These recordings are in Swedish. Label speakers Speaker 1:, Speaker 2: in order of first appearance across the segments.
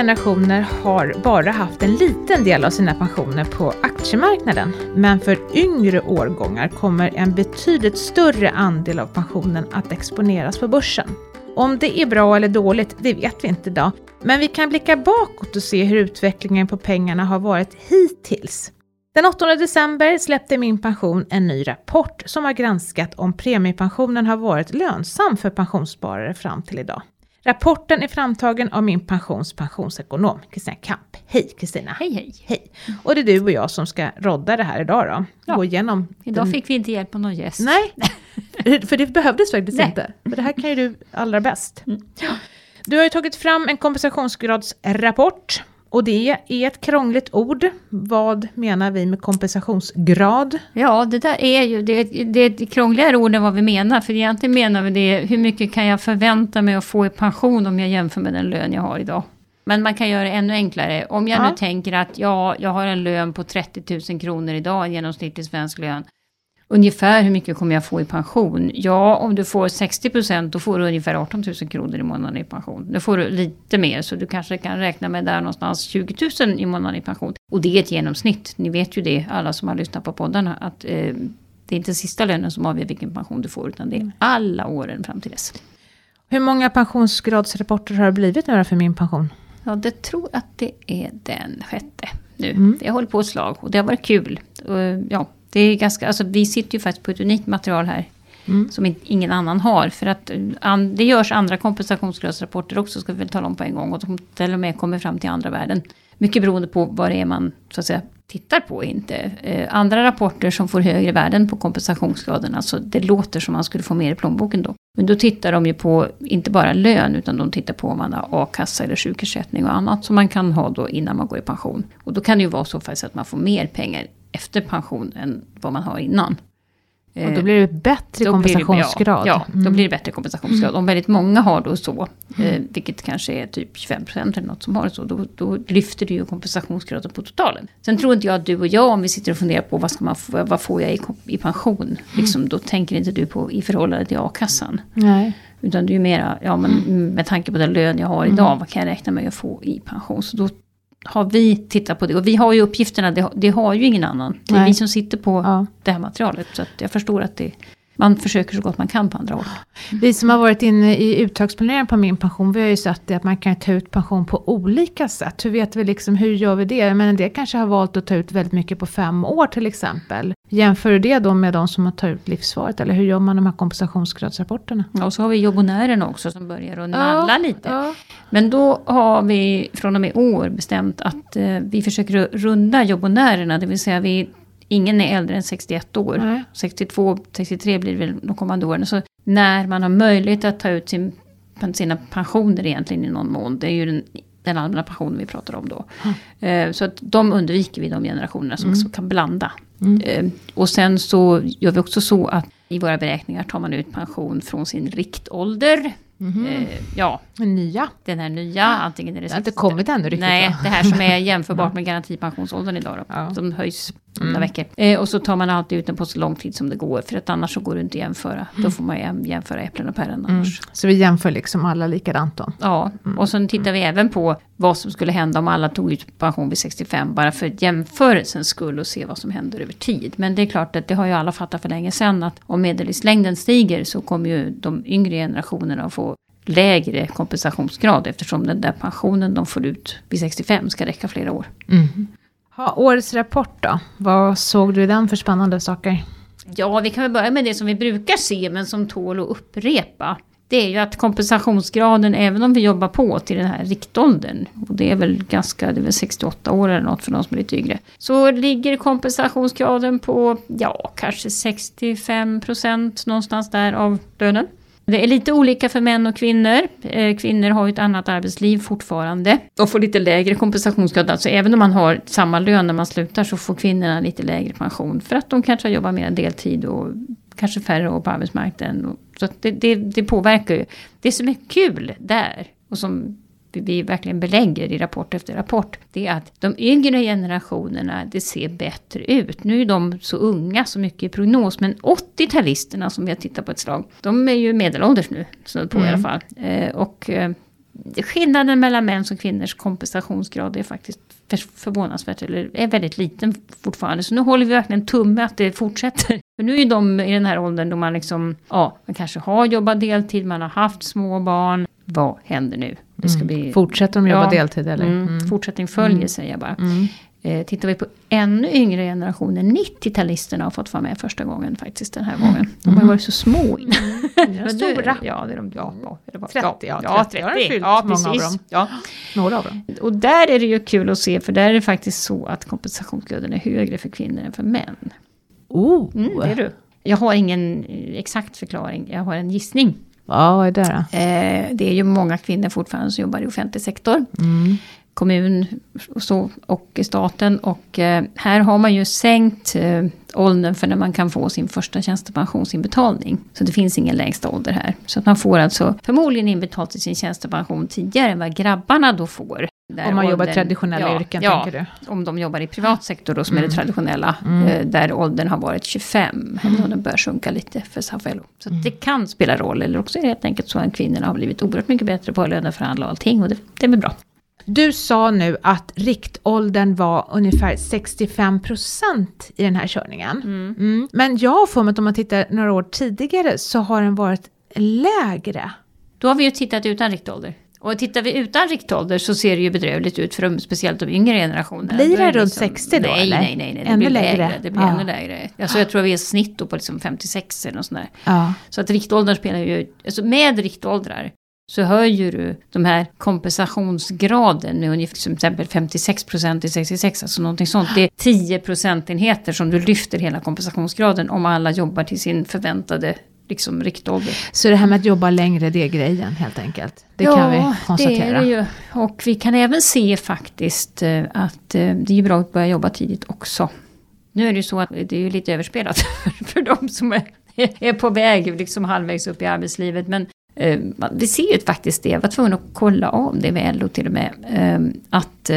Speaker 1: generationer har bara haft en liten del av sina pensioner på aktiemarknaden. Men för yngre årgångar kommer en betydligt större andel av pensionen att exponeras på börsen. Om det är bra eller dåligt, det vet vi inte idag. Men vi kan blicka bakåt och se hur utvecklingen på pengarna har varit hittills. Den 8 december släppte Min Pension en ny rapport som har granskat om premiepensionen har varit lönsam för pensionssparare fram till idag. Rapporten är framtagen av Min Pensions pensionsekonom Kristina Kamp. Hej Kristina!
Speaker 2: Hej hej!
Speaker 1: Hej! Och det är du och jag som ska rodda det här idag då.
Speaker 2: Ja.
Speaker 1: Gå igenom.
Speaker 2: Idag
Speaker 1: den-
Speaker 2: fick vi inte hjälp av någon gäst.
Speaker 1: Nej, för det behövdes faktiskt
Speaker 2: Nej.
Speaker 1: inte. För det här kan ju du allra bäst.
Speaker 2: Mm.
Speaker 1: Du har ju tagit fram en kompensationsgradsrapport. Och det är ett krångligt ord. Vad menar vi med kompensationsgrad?
Speaker 2: Ja, det där är ju det, det är ett krångligare ord än vad vi menar. För egentligen menar vi det, hur mycket kan jag förvänta mig att få i pension om jag jämför med den lön jag har idag? Men man kan göra det ännu enklare. Om jag
Speaker 1: Ja.
Speaker 2: nu tänker att ja, jag har en lön på 30 000 kronor idag, en genomsnittlig svensk lön. Ungefär hur mycket kommer jag få i pension? Ja, om du får 60 procent, då får du ungefär 18 000 kronor i månaden i pension. Nu får du lite mer, så du kanske kan räkna med där någonstans 20 000 i månaden i pension. Och det är ett genomsnitt. Ni vet ju det, alla som har lyssnat på poddarna, att eh, det är inte sista lönen som avgör vilken pension du får, utan det är alla åren fram till dess.
Speaker 1: Hur många pensionsgradsrapporter har det blivit nu för min pension?
Speaker 2: Ja, det tror att det är den sjätte nu.
Speaker 1: Mm.
Speaker 2: Har hållit på ett slag och det har varit kul. Och, ja, det är ganska, alltså, vi sitter ju faktiskt på ett unikt material här.
Speaker 1: Mm.
Speaker 2: Som in, ingen annan har. För att an, det görs andra kompensationsgradsrapporter också, ska vi väl tala om på en gång. Och de till och med kommer fram till andra värden. Mycket beroende på vad det är man så att säga, tittar på. Inte. Eh, andra rapporter som får högre värden på kompensationsgraden, alltså det låter som man skulle få mer i plånboken då. Men då tittar de ju på inte bara lön, utan de tittar på om man har a-kassa eller sjukersättning och annat som man kan ha då innan man går i pension. Och då kan det ju vara så faktiskt att man får mer pengar efter pension än vad man har innan.
Speaker 1: Och då blir det bättre
Speaker 2: Då blir det-
Speaker 1: kompensationsgrad.
Speaker 2: Ja, ja
Speaker 1: Mm.
Speaker 2: då blir det bättre kompensationsgrad. Om väldigt många har då så, eh, vilket kanske är typ 25% eller något som har det så, då, då lyfter det ju kompensationsgraden på totalen. Sen tror inte jag att du och jag, om vi sitter och funderar på vad, ska man få, vad får jag i, i pension, liksom, då tänker inte du på i förhållande till a-kassan.
Speaker 1: Nej.
Speaker 2: Utan det är ju mera, ja men med tanke på den lön jag har idag, vad kan jag räkna med att få i pension? Så då har vi tittat på det. Och vi har ju uppgifterna, det, har- det har ju ingen annan. Det är
Speaker 1: Nej.
Speaker 2: vi som sitter på
Speaker 1: Ja.
Speaker 2: det här materialet. Så jag förstår att det, man försöker så gott man kan på andra håll.
Speaker 1: Vi som har varit inne i uttagsplaneringen på min pension, vi har ju sett att man kan ta ut pension på olika sätt. Hur vet vi liksom, hur gör vi det? Men en del kanske har valt att ta ut väldigt mycket på fem år till exempel. Jämför du det då med de som har tagit ut livsvaret? Eller hur gör man de här kompensationsgradsrapporterna?
Speaker 2: Ja, Och så har vi jobbonärerna också som börjar att nalla lite.
Speaker 1: Ja.
Speaker 2: Men då har vi från och med år bestämt att eh, vi försöker runda jobbonärerna. Det vill säga vi, ingen är äldre än 61 år.
Speaker 1: Nej.
Speaker 2: 62, 63 blir det väl de kommande åren. Så när man har möjlighet att ta ut sin, sina pensioner egentligen i någon mån. Det är ju den, den allmänna pensionen vi pratar om då. Eh, så att de undviker vi de generationerna som, som kan blanda. Eh, och sen så gör vi också så att i våra beräkningar tar man ut pension från sin riktålder. Eh, ja,
Speaker 1: Nya.
Speaker 2: den här nya, antingen är det
Speaker 1: Det har inte
Speaker 2: 60
Speaker 1: kommit ännu riktigt
Speaker 2: Nej,
Speaker 1: va?
Speaker 2: det här som är jämförbart med garantipensionsåldern idag då,
Speaker 1: Ja.
Speaker 2: som höjs om några veckor. Eh, och så tar man alltid ut den på så lång tid som det går, för att annars så går det inte att jämföra. Då får man jäm- jämföra äpplen och päron annars.
Speaker 1: Så vi jämför liksom alla likadant då.
Speaker 2: Ja, och sen tittar vi även på vad som skulle hända om alla tog ut pension vid 65, bara för jämförelsens skull och se vad som händer över tid. Men det är klart att det har ju alla fattat för länge sedan att om medellivslängden stiger så kommer ju de yngre generationerna att få lägre kompensationsgrad eftersom den där pensionen de får ut vid 65 ska räcka flera år.
Speaker 1: Ha, årets rapport då? Vad såg du i den för spännande saker?
Speaker 2: Ja, vi kan väl börja med det som vi brukar se men som tål att upprepa. Det är ju att kompensationsgraden, även om vi jobbar på till den här riktåldern, och det är väl ganska, det är väl 68 år eller något för de som är lite yngre, så ligger kompensationsgraden på, ja, kanske 65 procent någonstans där av lönen. Det är lite olika för män och kvinnor. Eh, kvinnor har ju ett annat arbetsliv fortfarande. De får lite lägre kompensationsgrad. Alltså även om man har samma lön när man slutar så får kvinnorna lite lägre pension. För att de kanske har jobbat mer deltid och kanske färre år på arbetsmarknaden. Så det, det, det påverkar ju. Det som är kul där och som vi- verkligen belägger i rapport efter rapport, det är att de yngre generationerna, det ser bättre ut. Nu är de så unga, så mycket i prognos, men 80-talisterna som vi har tittat på ett slag, de är ju medelålders nu, så på i alla fall. Eh, och eh, skillnaden mellan mäns och kvinnors kompensationsgrad är faktiskt förvånansvärt, eller är väldigt liten fortfarande. Så nu håller vi verkligen tumme att det fortsätter. För nu är de i den här åldern då man liksom, ja, man kanske har jobbat deltid, man har haft små barn. Vad händer nu?
Speaker 1: Det ska mm. bli... Fortsätter de jobba ja, deltid eller?
Speaker 2: Mm. Mm. Fortsättning följer mm. säger jag bara. Eh, tittar vi på ännu yngre generationer, 90-talisterna har fått vara med första gången faktiskt den här gången. De har varit så små innan.
Speaker 1: Mm. Stora.
Speaker 2: Ja, det är de. Ja,
Speaker 1: ja, det var, 30, ja, ja 30. Ja, 30. ja precis. Många av dem. Ja.
Speaker 2: Några av dem. Och där är det ju kul att se, för där är det faktiskt så att kompensationsgraden är högre för kvinnor än för män.
Speaker 1: Oh.
Speaker 2: Mm, det är du. Jag har ingen exakt förklaring, jag har en gissning.
Speaker 1: Ja, vad är det då?
Speaker 2: Eh, det är ju många kvinnor fortfarande som jobbar i offentlig sektor. Mm kommun och, så, och staten. Och eh, här har man ju sänkt eh, åldern för när man kan få sin första tjänstepensionsinbetalning. Så det finns ingen lägsta ålder här. Så att man får alltså förmodligen inbetalt till sin tjänstepension tidigare än vad grabbarna då får.
Speaker 1: Om man jobbar traditionella ja, yrken,
Speaker 2: ja,
Speaker 1: tänker du?
Speaker 2: om de jobbar i privat sektor då, som mm. är det mm. traditionella. Mm. Eh, där åldern har varit 25. Mm. den bör sjunka lite för SAF-LO. Så mm. det kan spela roll. Eller också är det helt enkelt så att kvinnorna har blivit oerhört mycket bättre på att löneförhandla och allting. Och det, det är väl bra.
Speaker 1: Du sa nu att riktåldern var ungefär 65% i den här körningen. Mm. Mm. Men jag har för mig att om man tittar några år tidigare så har den varit lägre.
Speaker 2: Då har vi ju tittat utan riktålder. Och tittar vi utan riktålder så ser det ju bedrövligt ut för de, speciellt de yngre generationerna.
Speaker 1: Blir det runt liksom, 60 då
Speaker 2: nej,
Speaker 1: eller?
Speaker 2: Nej, nej, nej. Det ännu blir lägre. lägre. Det blir ja. ännu lägre. Alltså jag tror vi är snitt då på liksom 56 eller något sånt där. Ja. Så att riktåldern spelar ju, alltså med riktåldrar så höjer du de här kompensationsgraden med ungefär som exempel 56 procent till 66, alltså någonting sånt. Det är 10 procentenheter som du lyfter hela kompensationsgraden om alla jobbar till sin förväntade liksom riktålder.
Speaker 1: Så det här med att jobba längre, det är grejen helt enkelt? Det ja, kan vi konstatera.
Speaker 2: det är det ju. Och vi kan även se faktiskt eh, att eh, det är bra att börja jobba tidigt också. Nu är det ju så att det är lite överspelat för de som är, är på väg liksom halvvägs upp i arbetslivet. Men Eh, vi ser ju faktiskt det, jag var tvungen att kolla av det med LO till och med. Att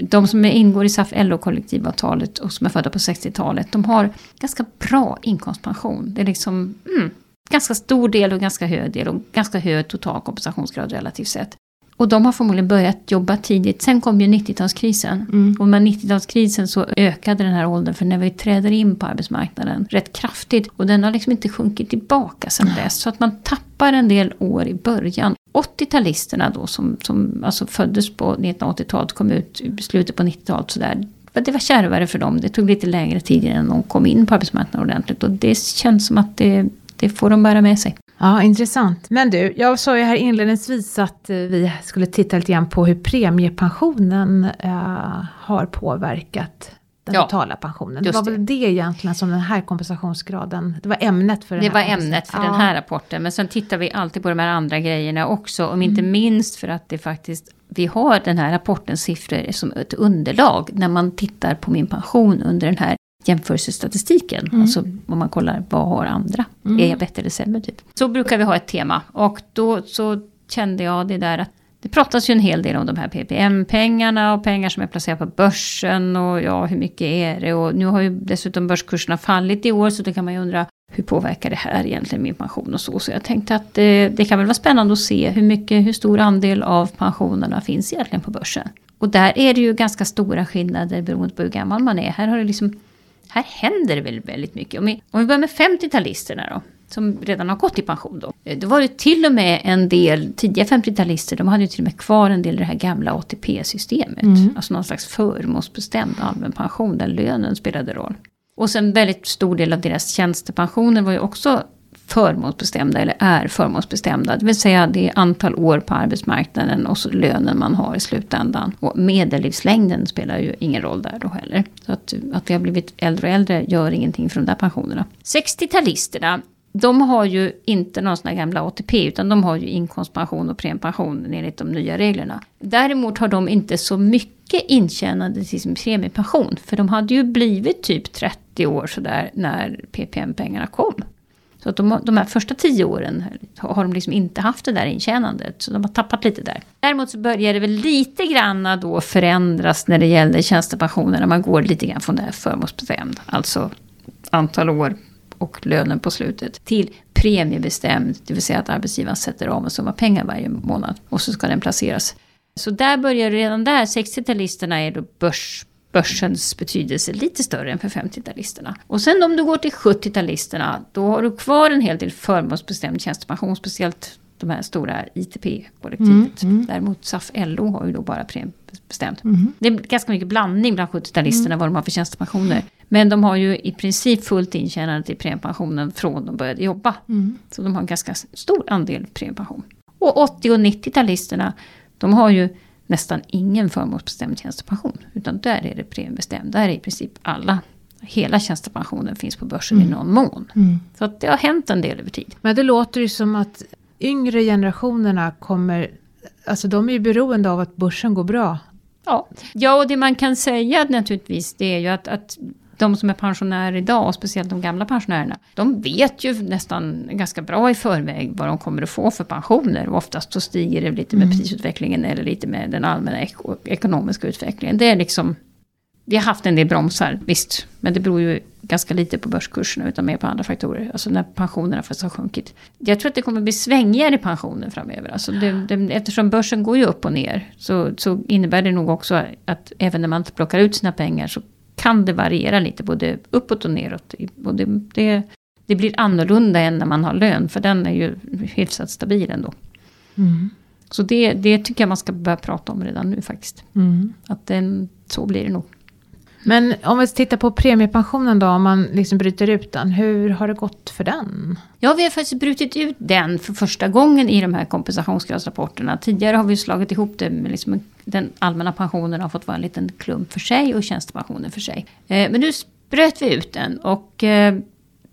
Speaker 2: de som ingår i SAF-LO-kollektivavtalet och som är födda på 60-talet, de har ganska bra inkomstpension. Det är liksom mm, ganska stor del och ganska hög del och ganska hög total kompensationsgrad relativt sett. Och de har förmodligen börjat jobba tidigt. Sen kom ju 90-talskrisen. Mm. Och med 90-talskrisen så ökade den här åldern för när vi träder in på arbetsmarknaden rätt kraftigt. Och den har liksom inte sjunkit tillbaka sen dess. Så att man tappar en del år i början. 80-talisterna då som, som alltså föddes på 1980-talet kom ut i slutet på 90-talet sådär. Det var kärvare för dem. Det tog lite längre tid innan de kom in på arbetsmarknaden ordentligt. Och det känns som att det, det får de bära med sig.
Speaker 1: Ja, intressant. Men du, jag sa ju här inledningsvis att eh, vi skulle titta lite grann på hur premiepensionen äh, har påverkat den ja, totala pensionen. Det var det. väl det egentligen som den här kompensationsgraden, det var ämnet för den
Speaker 2: Det var ämnet för ja. den här rapporten. Men sen tittar vi alltid på de här andra grejerna också. Om inte mm. minst för att det faktiskt, vi har den här rapportens siffror som ett underlag när man tittar på min pension under den här jämförelsestatistiken. Mm. Alltså om man kollar vad har andra? Mm. Är jag bättre eller sämre? Typ. Så brukar vi ha ett tema. Och då så kände jag det där att det pratas ju en hel del om de här PPM-pengarna och pengar som är placerade på börsen och ja, hur mycket är det? Och nu har ju dessutom börskurserna fallit i år så då kan man ju undra hur påverkar det här egentligen min pension och så. Så jag tänkte att det, det kan väl vara spännande att se hur mycket, hur stor andel av pensionerna finns egentligen på börsen. Och där är det ju ganska stora skillnader beroende på hur gammal man är. Här har det liksom här händer det väl väldigt mycket. Om vi, om vi börjar med 50-talisterna då som redan har gått i pension då. Eh, då var det till och med en del tidiga 50-talister, de hade ju till och med kvar en del av det här gamla ATP-systemet. Mm. Alltså någon slags förmånsbestämd allmän pension där lönen spelade roll. Och sen väldigt stor del av deras tjänstepensioner var ju också förmånsbestämda eller är förmånsbestämda. Det vill säga det är antal år på arbetsmarknaden och så lönen man har i slutändan. Och medellivslängden spelar ju ingen roll där då heller. Så att, att vi har blivit äldre och äldre gör ingenting för de där pensionerna. 60-talisterna de har ju inte någon sån här gamla ATP utan de har ju inkomstpension och premiepension enligt de nya reglerna. Däremot har de inte så mycket intjänande till sin premiepension. För de hade ju blivit typ 30 år sådär när PPM-pengarna kom. Så att de, de här första tio åren har de liksom inte haft det där intjänandet. Så de har tappat lite där. Däremot så börjar det väl lite grann då förändras när det gäller tjänstepensioner. När man går lite grann från det här förmånsbestämd. Alltså antal år och lönen på slutet. Till premiebestämd, det vill säga att arbetsgivaren sätter av en summa pengar varje månad. Och så ska den placeras. Så där börjar redan där, 60-talisterna är då börs börsens betydelse lite större än för 50-talisterna. Och sen om du går till 70-talisterna, då har du kvar en hel del förmånsbestämd tjänstepension, speciellt de här stora ITP-kollektivet. Mm, mm. Däremot SAF-LO har ju då bara premiebestämt. Mm. Det är ganska mycket blandning bland 70-talisterna mm. vad de har för tjänstepensioner. Men de har ju i princip fullt intjänande till premiepensionen från de började jobba. Mm. Så de har en ganska stor andel premiepension. Och 80 och 90-talisterna, de har ju nästan ingen förmånsbestämd tjänstepension. Utan där är det premiebestämd. Där är i princip alla hela tjänstepensionen finns på börsen mm. i någon mån. Mm. Så att det har hänt en del över tid.
Speaker 1: Men det låter ju som att yngre generationerna kommer, alltså de är ju beroende av att börsen går bra.
Speaker 2: Ja, ja och det man kan säga naturligtvis det är ju att, att de som är pensionärer idag, och speciellt de gamla pensionärerna, de vet ju nästan ganska bra i förväg vad de kommer att få för pensioner. Och oftast så stiger det lite med mm. prisutvecklingen eller lite med den allmänna ek ekonomiska utvecklingen. Det är liksom vi har haft en del bromsar, visst. Men det beror ju ganska lite på börskurserna utan mer på andra faktorer. Alltså när pensionerna faktiskt har sjunkit. Jag tror att det kommer bli svängigare pensioner framöver. Alltså det, det, eftersom börsen går ju upp och ner. Så, så innebär det nog också att även när man inte plockar ut sina pengar så kan det variera lite både uppåt och neråt. Och det, det, det blir annorlunda än när man har lön. För den är ju hyfsat stabil ändå. Mm. Så det, det tycker jag man ska börja prata om redan nu faktiskt. Mm. Att den, så blir det nog.
Speaker 1: Men om vi tittar på premiepensionen då, om man liksom bryter ut den. Hur har det gått för den?
Speaker 2: Ja, vi har faktiskt brutit ut den för första gången i de här kompensationsgradsrapporterna. Tidigare har vi slagit ihop det med liksom den allmänna pensionen har fått vara en liten klump för sig och tjänstepensionen för sig. Eh, men nu bröt vi ut den och eh,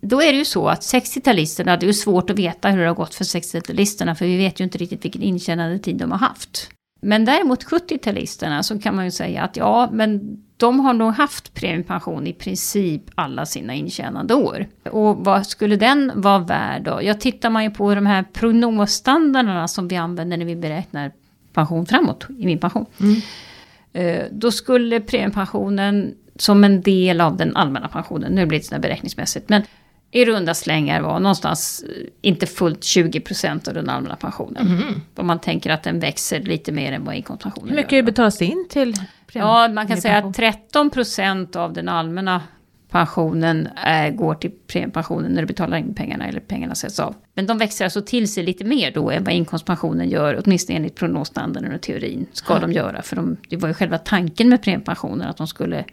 Speaker 2: då är det ju så att 60-talisterna, det är ju svårt att veta hur det har gått för 60-talisterna för vi vet ju inte riktigt vilken intjänandetid de har haft. Men däremot 70-talisterna så kan man ju säga att ja, men de har nog haft premiepension i princip alla sina intjänande år. Och vad skulle den vara värd då? Ja, tittar man ju på de här prognosstandarderna som vi använder när vi beräknar pension framåt i min pension. Mm. Eh, då skulle premiepensionen som en del av den allmänna pensionen, nu blir det sådär beräkningsmässigt, men i runda slängar var någonstans eh, inte fullt 20% av den allmänna pensionen. Mm. Om man tänker att den växer lite mer än vad inkomstpensionen
Speaker 1: Hur mycket gör. betalas in till
Speaker 2: Ja, man kan säga att 13% av den allmänna pensionen är, går till premiepensionen när du betalar in pengarna eller pengarna sätts av. Men de växer alltså till sig lite mer då än vad inkomstpensionen gör, åtminstone enligt prognosstandarden och teorin ska ja. de göra. För de, det var ju själva tanken med premiepensionen att de skulle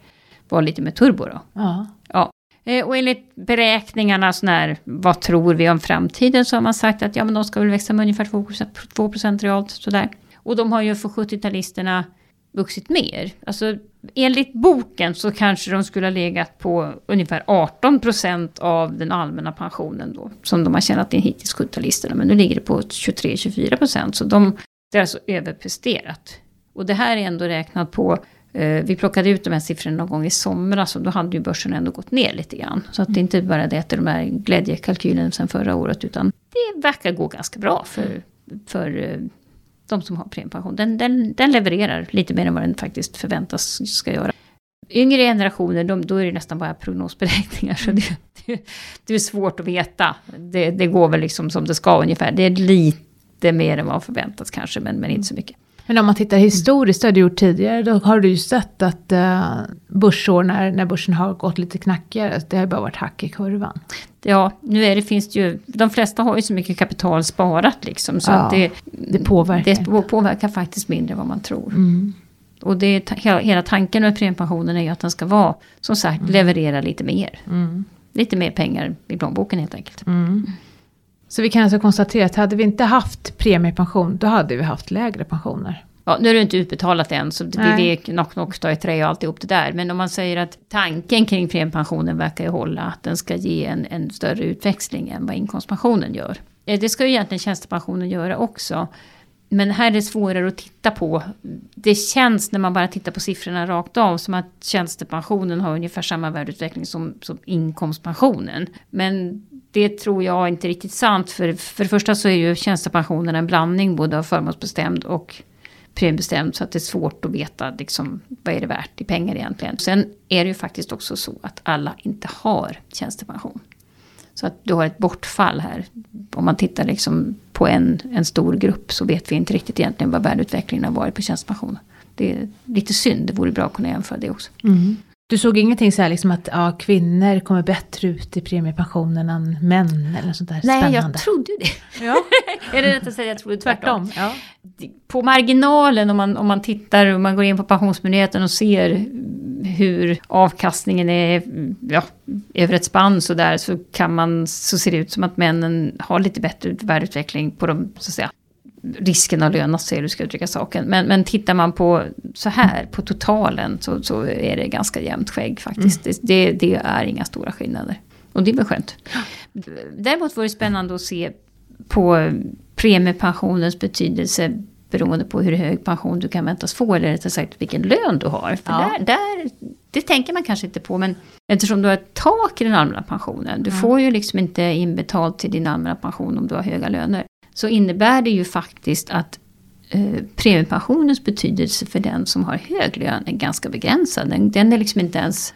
Speaker 2: vara lite mer turbo då. Ja. ja. Eh, och enligt beräkningarna, sån här, vad tror vi om framtiden, så har man sagt att ja, men de ska väl växa med ungefär 2%, 2 realt. Sådär. Och de har ju för 70-talisterna vuxit mer. Alltså, enligt boken så kanske de skulle ha legat på ungefär 18 procent av den allmänna pensionen då. Som de har tjänat in hittills, 70 Men nu ligger det på 23-24 procent. Så de, det är alltså överpresterat. Och det här är ändå räknat på Eh, vi plockade ut de här siffrorna någon gång i somras och då hade ju börsen ändå gått ner lite grann. Så att det är inte bara det att de här glädjekalkylerna sen förra året utan det verkar gå ganska bra för, för eh, de som har premiepension. Den, den, den levererar lite mer än vad den faktiskt förväntas ska göra. Yngre generationer, de, då är det nästan bara prognosberäkningar. Så det, det, det är svårt att veta. Det, det, går väl liksom som det ska ungefär. Det är lite mer än vad förväntas kanske, men, men inte så mycket.
Speaker 1: Men om man tittar historiskt, det har du gjort tidigare, då har du ju sett att uh, börsår när, när börsen har gått lite knackigare, det har bara varit hack i kurvan.
Speaker 2: Ja, nu är det, finns det ju, de flesta har ju så mycket kapital sparat liksom, så ja, att det,
Speaker 1: det, påverkar.
Speaker 2: det påverkar faktiskt mindre än vad man tror. Mm. Och det, hela, hela tanken med premiepensionen är ju att den ska vara, som sagt, mm. leverera lite mer. Mm. Lite mer pengar i plånboken helt enkelt.
Speaker 1: Så vi kan alltså konstatera att hade vi inte haft premiepension, då hade vi haft lägre pensioner.
Speaker 2: Ja, nu är det inte utbetalat än, så det, är knock knock ta i trä och alltihop det där. Men om man säger att tanken kring premiepensionen verkar ju hålla, att den ska ge en, en större utväxling än vad inkomstpensionen gör. Eh, det ska ju egentligen tjänstepensionen göra också. Men här är det svårare att titta på. Det känns när man bara tittar på siffrorna rakt av som att tjänstepensionen har ungefär samma värdeutveckling som, som inkomstpensionen. Men det tror jag inte är riktigt sant. För, för det första så är ju tjänstepensionen en blandning både av förmånsbestämd och premiebestämd. Så att det är svårt att veta liksom, vad är det värt i pengar egentligen. Sen är det ju faktiskt också så att alla inte har tjänstepension. Så att du har ett bortfall här. Om man tittar liksom på en, en stor grupp så vet vi inte riktigt egentligen vad värdeutvecklingen har varit på tjänstepensionen. Det är lite synd, det vore bra att kunna jämföra det också.
Speaker 1: Mm. Du såg ingenting så här liksom att ja, kvinnor kommer bättre ut i premiepensionen än män eller sånt där
Speaker 2: Nej,
Speaker 1: spännande?
Speaker 2: jag trodde det.
Speaker 1: Ja.
Speaker 2: är det rätt att säga jag trodde tvärtom?
Speaker 1: Tvärtom. Ja.
Speaker 2: På marginalen om man, om man tittar och man går in på Pensionsmyndigheten och ser hur avkastningen är ja, över ett spann så där så kan man så ser det ut som att männen har lite bättre värdeutveckling på de så att säga risken att löna sig, hur du ska uttrycka saken. Men, men tittar man på så här, på totalen, så, så är det ganska jämnt skägg faktiskt. Mm. Det, det är inga stora skillnader. Och det är väl skönt. Däremot var det spännande att se på premiepensionens betydelse beroende på hur hög pension du kan väntas få, eller rättare sagt vilken lön du har. För ja. där, där, det tänker man kanske inte på, men eftersom du har ett tak i den allmänna pensionen, du mm. får ju liksom inte inbetalt till din allmänna pension om du har höga löner så innebär det ju faktiskt att eh, premiepensionens betydelse för den som har hög lön är ganska begränsad. Den, den är liksom inte ens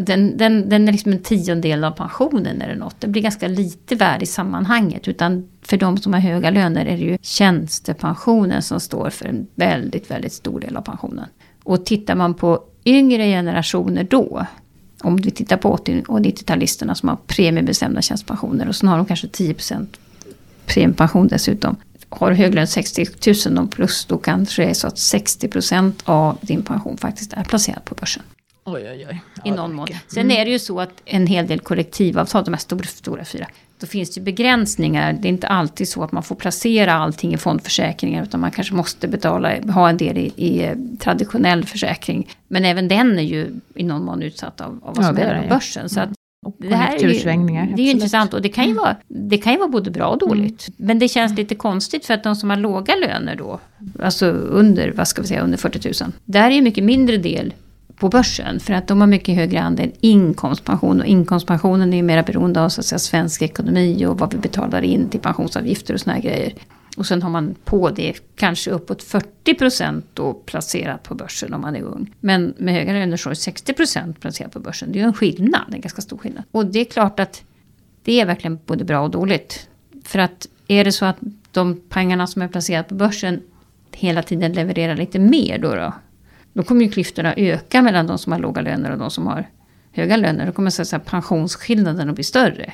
Speaker 2: den, den, den är liksom en tiondel av pensionen eller något. Det blir ganska lite värde i sammanhanget. Utan för de som har höga löner är det ju tjänstepensionen som står för en väldigt, väldigt stor del av pensionen. Och tittar man på yngre generationer då, om vi tittar på 80 och 90-talisterna som har premiebestämda tjänstepensioner och så har de kanske 10 premiepension dessutom. Har du höglön 60 000 plus då kanske det är så att 60% av din pension faktiskt är placerad på börsen.
Speaker 1: Oj, oj, oj.
Speaker 2: I någon mån. Sen är det ju så att en hel del kollektivavtal, de här stora, stora fyra, då finns det begränsningar. Det är inte alltid så att man får placera allting i fondförsäkringar utan man kanske måste betala, ha en del i, i eh, traditionell försäkring. Men även den är ju i någon mån utsatt av, av vad som ja, händer på börsen. Så att
Speaker 1: det här är ju,
Speaker 2: det är ju intressant och det kan ju, vara, det kan ju vara både bra och dåligt. Mm. Men det känns lite konstigt för att de som har låga löner då, alltså under, vad ska vi säga, under 40 000. Där är ju mycket mindre del på börsen. För att de har mycket högre andel inkomstpension. Och inkomstpensionen är ju mera beroende av så att säga, svensk ekonomi och vad vi betalar in till pensionsavgifter och såna här grejer. Och sen har man på det kanske uppåt 40% då placerat på börsen om man är ung. Men med höga löner så är 60% placerat på börsen. Det är ju en skillnad, en ganska stor skillnad. Och det är klart att det är verkligen både bra och dåligt. För att är det så att de pengarna som är placerade på börsen hela tiden levererar lite mer då, då, då kommer ju klyftorna öka mellan de som har låga löner och de som har höga löner. Då kommer så att säga, pensionsskillnaden att bli större.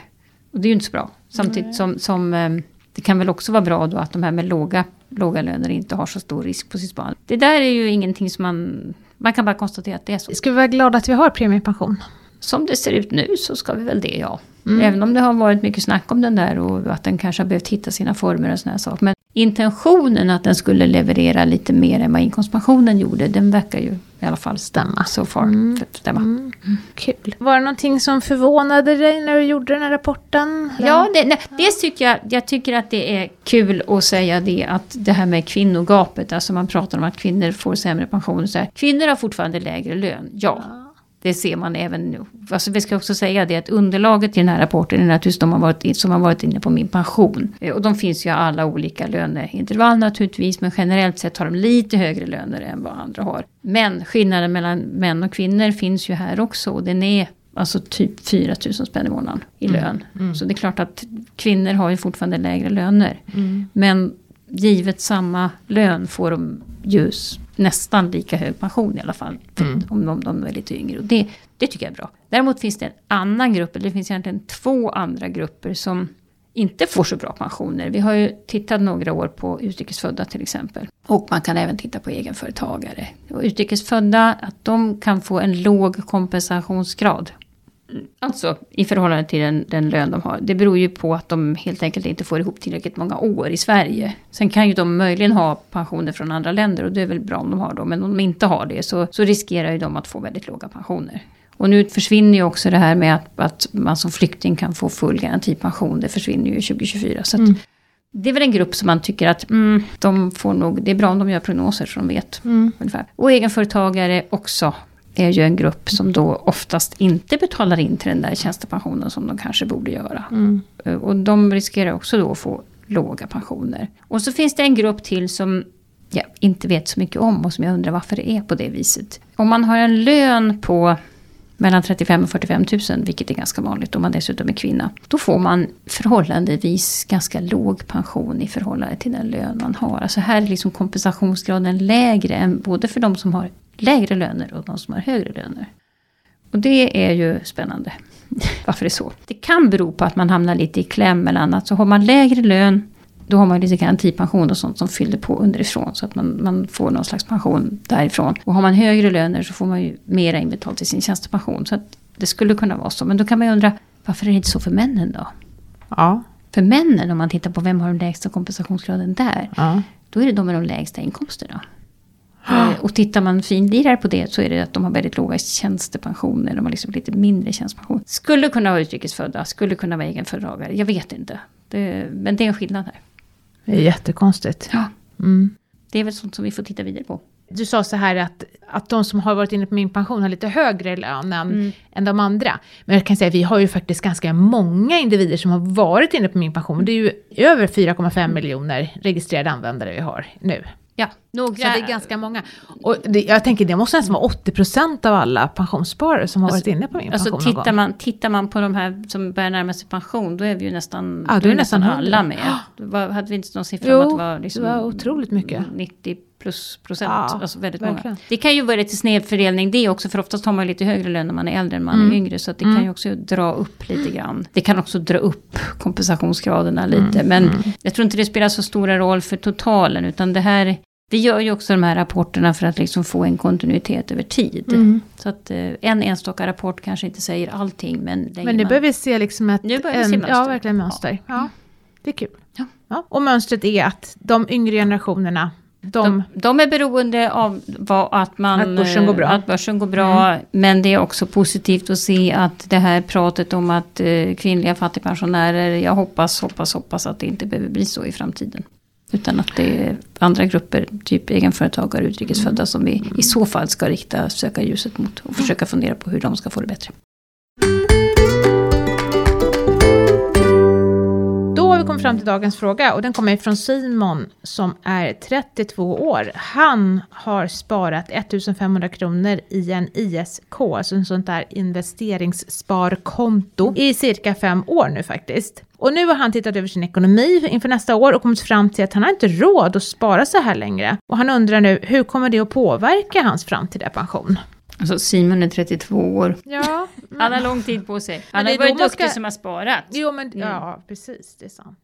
Speaker 2: Och det är ju inte så bra. Samtidigt som, som ehm, det kan väl också vara bra då att de här med låga, låga löner inte har så stor risk på sitt sparande. Det där är ju ingenting som man... Man kan bara konstatera att det är så.
Speaker 1: Ska vi vara glada att vi har premiepension?
Speaker 2: Som det ser ut nu så ska vi väl det, ja. Mm. Även om det har varit mycket snack om den där och att den kanske har behövt hitta sina former och sådana saker. Men intentionen att den skulle leverera lite mer än vad inkomstpensionen gjorde, den verkar ju i alla fall stämma so far. Mm. Stämma. Mm.
Speaker 1: Kul. Var det någonting som förvånade dig när du gjorde den här rapporten?
Speaker 2: Ja, det, nej, dels tycker jag, jag tycker att det är kul att säga det att det här med kvinnogapet, alltså man pratar om att kvinnor får sämre pension. Så här. Kvinnor har fortfarande lägre lön, ja. ja. Det ser man även nu. Alltså vi ska också säga det att underlaget i den här rapporten är naturligtvis de har varit, som har varit inne på min pension. Eh, och de finns ju i alla olika löneintervall naturligtvis. Men generellt sett har de lite högre löner än vad andra har. Men skillnaden mellan män och kvinnor finns ju här också. Och den är alltså typ 4 000 spänn i månaden i mm. lön. Mm. Så det är klart att kvinnor har ju fortfarande lägre löner. Mm. Men givet samma lön får de just nästan lika hög pension i alla fall. Mm. Om de, de, är lite yngre. Och det, det tycker jag är bra. Däremot finns det en annan grupp, eller det finns egentligen två andra grupper som inte får så bra pensioner. Vi har ju tittat några år på utrikesfödda till exempel. Och man kan även titta på egenföretagare. Och utrikesfödda, att de kan få en låg kompensationsgrad. Alltså i förhållande till den, den lön de har. Det beror ju på att de helt enkelt inte får ihop tillräckligt många år i Sverige. Sen kan ju de möjligen ha pensioner från andra länder och det är väl bra om de har då. Men om de inte har det så, så riskerar ju de att få väldigt låga pensioner. Och nu försvinner ju också det här med att, att man som flykting kan få full garantipension. Det försvinner ju 2024. Så mm. det är väl en grupp som man tycker att mm, de får nog, det är bra om de gör prognoser så de vet. Mm. Ungefär. Och egenföretagare också är ju en grupp som då oftast inte betalar in till den där tjänstepensionen som de kanske borde göra. Mm. Eh, och de riskerar också då att få låga pensioner. Och så finns det en grupp till som jag inte vet så mycket om och som jag undrar varför det är på det viset. Om man har en lön på mellan 35 och 45 000, vilket är ganska vanligt om man dessutom är kvinna. Då får man förhållandevis ganska låg pension i förhållande till den lön man har. Alltså här är liksom kompensationsgraden lägre än både för de som har lägre löner och de som har högre löner. Och det är ju spännande. Varför det är så. Det kan bero på att man hamnar lite i kläm mellan att så har man lägre lön då har man lite garantipension och sånt som fyller på underifrån. Så att man, man får någon slags pension därifrån. Och har man högre löner så får man ju mera inbetalt i sin tjänstepension. Så att det skulle kunna vara så. Men då kan man ju undra, varför är det inte så för männen då?
Speaker 1: Ja.
Speaker 2: För männen, om man tittar på vem har den lägsta kompensationsgraden där.
Speaker 1: ja.
Speaker 2: Då är det de med de lägsta inkomsterna. Eh, Och tittar man finlirare på det så är det att de har väldigt låga tjänstepensioner. De har liksom lite mindre tjänstepension. Skulle kunna vara utrikesfödda, skulle kunna vara egenföretagare. Jag vet inte. Det, men det är en skillnad här.
Speaker 1: Det är jättekonstigt.
Speaker 2: Ja.
Speaker 1: Mm.
Speaker 2: Det är väl sånt som vi får titta vidare på.
Speaker 1: Du sa så här att, att de som har varit inne på min pension har lite högre lön än,
Speaker 2: Mm.
Speaker 1: än de andra. Men jag kan säga att vi har ju faktiskt ganska många individer som har varit inne på min pension. Det är ju över 4,5 miljoner registrerade användare vi har nu.
Speaker 2: Ja, några...
Speaker 1: Så det är ganska många. Och det, jag tänker det måste nästan vara 80% av alla pensionssparare som har
Speaker 2: Alltså-
Speaker 1: varit inne på min
Speaker 2: Alltså
Speaker 1: pension någon
Speaker 2: tittar
Speaker 1: gång.
Speaker 2: man, tittar man på de här som börjar närma sig pension, då är vi ju nästan,
Speaker 1: Ja,
Speaker 2: då är nästan
Speaker 1: hundra.
Speaker 2: alla med. Var, hade vi inte någon siffra
Speaker 1: Jo,
Speaker 2: om att det var, liksom
Speaker 1: det var otroligt mycket.
Speaker 2: 90 plus procent,
Speaker 1: Ja,
Speaker 2: alltså väldigt
Speaker 1: verkligen.
Speaker 2: många. Det kan ju vara lite snedfördelning det också, för oftast har man lite högre lön när man är äldre än man
Speaker 1: Mm.
Speaker 2: är yngre. Så det kan ju också dra upp lite grann. Det kan också dra upp kompensationsgraderna lite.
Speaker 1: Mm.
Speaker 2: Men jag tror inte det spelar så stor roll för totalen, utan det här vi gör ju också de här rapporterna för att liksom få en kontinuitet över tid.
Speaker 1: Mm.
Speaker 2: Så att eh, en enstaka rapport kanske inte säger allting. Men,
Speaker 1: Men nu
Speaker 2: man-
Speaker 1: börjar vi se liksom ett...
Speaker 2: Nu börjar vi se
Speaker 1: en,
Speaker 2: mönster.
Speaker 1: Ja, verkligen mönster. Ja. Det är kul.
Speaker 2: Ja.
Speaker 1: Ja. Och mönstret är att de yngre generationerna, de...
Speaker 2: De, de är beroende av vad, att, man,
Speaker 1: Att börsen går bra. Mm.
Speaker 2: Att börsen går bra. Men det är också positivt att se att det här pratet om att eh, kvinnliga fattigpensionärer, jag hoppas, hoppas, hoppas att det inte behöver bli så i framtiden. Utan att det är andra grupper, typ egenföretagare och utrikesfödda,
Speaker 1: Mm.
Speaker 2: som vi i så fall ska rikta, söka ljuset mot och försöka fundera på hur de ska få det bättre.
Speaker 1: Då fram till dagens fråga och den kommer från Simon som är 32 år. Han har sparat 1500 kronor i en ISK, alltså en sånt där investeringssparkonto, i cirka fem år nu faktiskt. Och nu har han tittat över sin ekonomi inför nästa år och kommit fram till att han har inte råd att spara så här längre. Och han undrar nu, hur kommer det att påverka hans framtida pension?
Speaker 2: Alltså Simon är 32 år.
Speaker 1: Ja,
Speaker 2: Han har lång tid på sig.
Speaker 1: Men
Speaker 2: Han har varit duktig
Speaker 1: ska-
Speaker 2: som har sparat.
Speaker 1: jo men ja, precis, det är sant.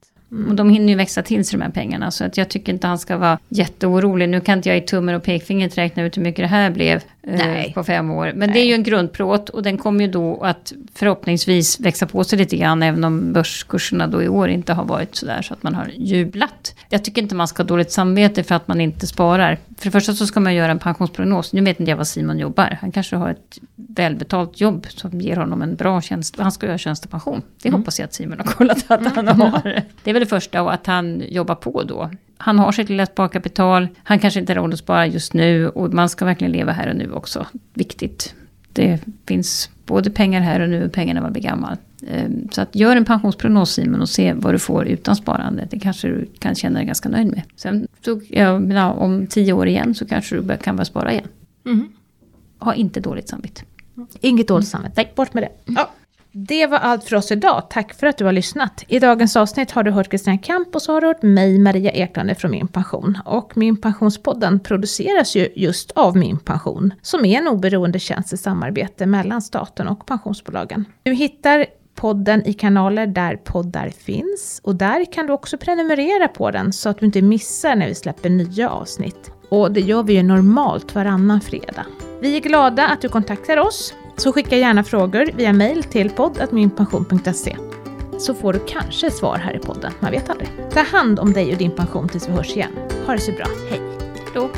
Speaker 2: Och de hinner ju växa till sig de här pengarna. Så att jag tycker inte han ska vara jätteorolig. Nu kan inte jag i tummen och pekfingret räkna ut hur mycket det här blev
Speaker 1: Nej.
Speaker 2: eh, på fem år. Men det är ju en grundplåt och den kommer ju då att förhoppningsvis växa på sig lite grann. Även om börskurserna då i år inte har varit sådär så att man har jublat. Jag tycker inte man ska ha dåligt samvete för att man inte sparar. För det första så ska man göra en pensionsprognos. Nu vet inte jag vad Simon jobbar. Han kanske har ett välbetalt jobb som ger honom en bra tjänst. Han ska göra tjänstepension. Det hoppas jag att Simon har kollat att han har. Det är väl det första och att han jobbar på då. Han har sitt lilla sparkapital. Han kanske inte har råd att spara just nu och man ska verkligen leva här och nu också. Viktigt. Det finns både pengar här och nu och pengar när man blir gammal. Ehm, Så att gör en pensionsprognos Simon och se vad du får utan sparande. Det kanske du kan känna dig ganska nöjd med. Sen så, jag menar, om tio år igen så kanske du kan börja spara igen.
Speaker 1: Mhm.
Speaker 2: Ha inte dåligt samvete.
Speaker 1: Inget dåligt samvete. Nej, bort med det. Ja. Det var allt för oss idag. Tack för att du har lyssnat. I dagens avsnitt har du hört Kristina Kamp och så har du hört mig, Maria Eklund från Min Pension. Och Min Pensionspodden produceras ju just av Min Pension, som är en oberoende tjänst i samarbete mellan staten och pensionsbolagen. Du hittar podden i kanaler där poddar finns och där kan du också prenumerera på den så att du inte missar när vi släpper nya avsnitt. Och det gör vi ju normalt varannan fredag. Vi är glada att du kontaktar oss, så skicka gärna frågor via mail till podd.minpension.se. Så får du kanske svar här i podden, man vet aldrig. Ta hand om dig och din pension tills vi hörs igen. Ha det så bra, hej!
Speaker 2: Då.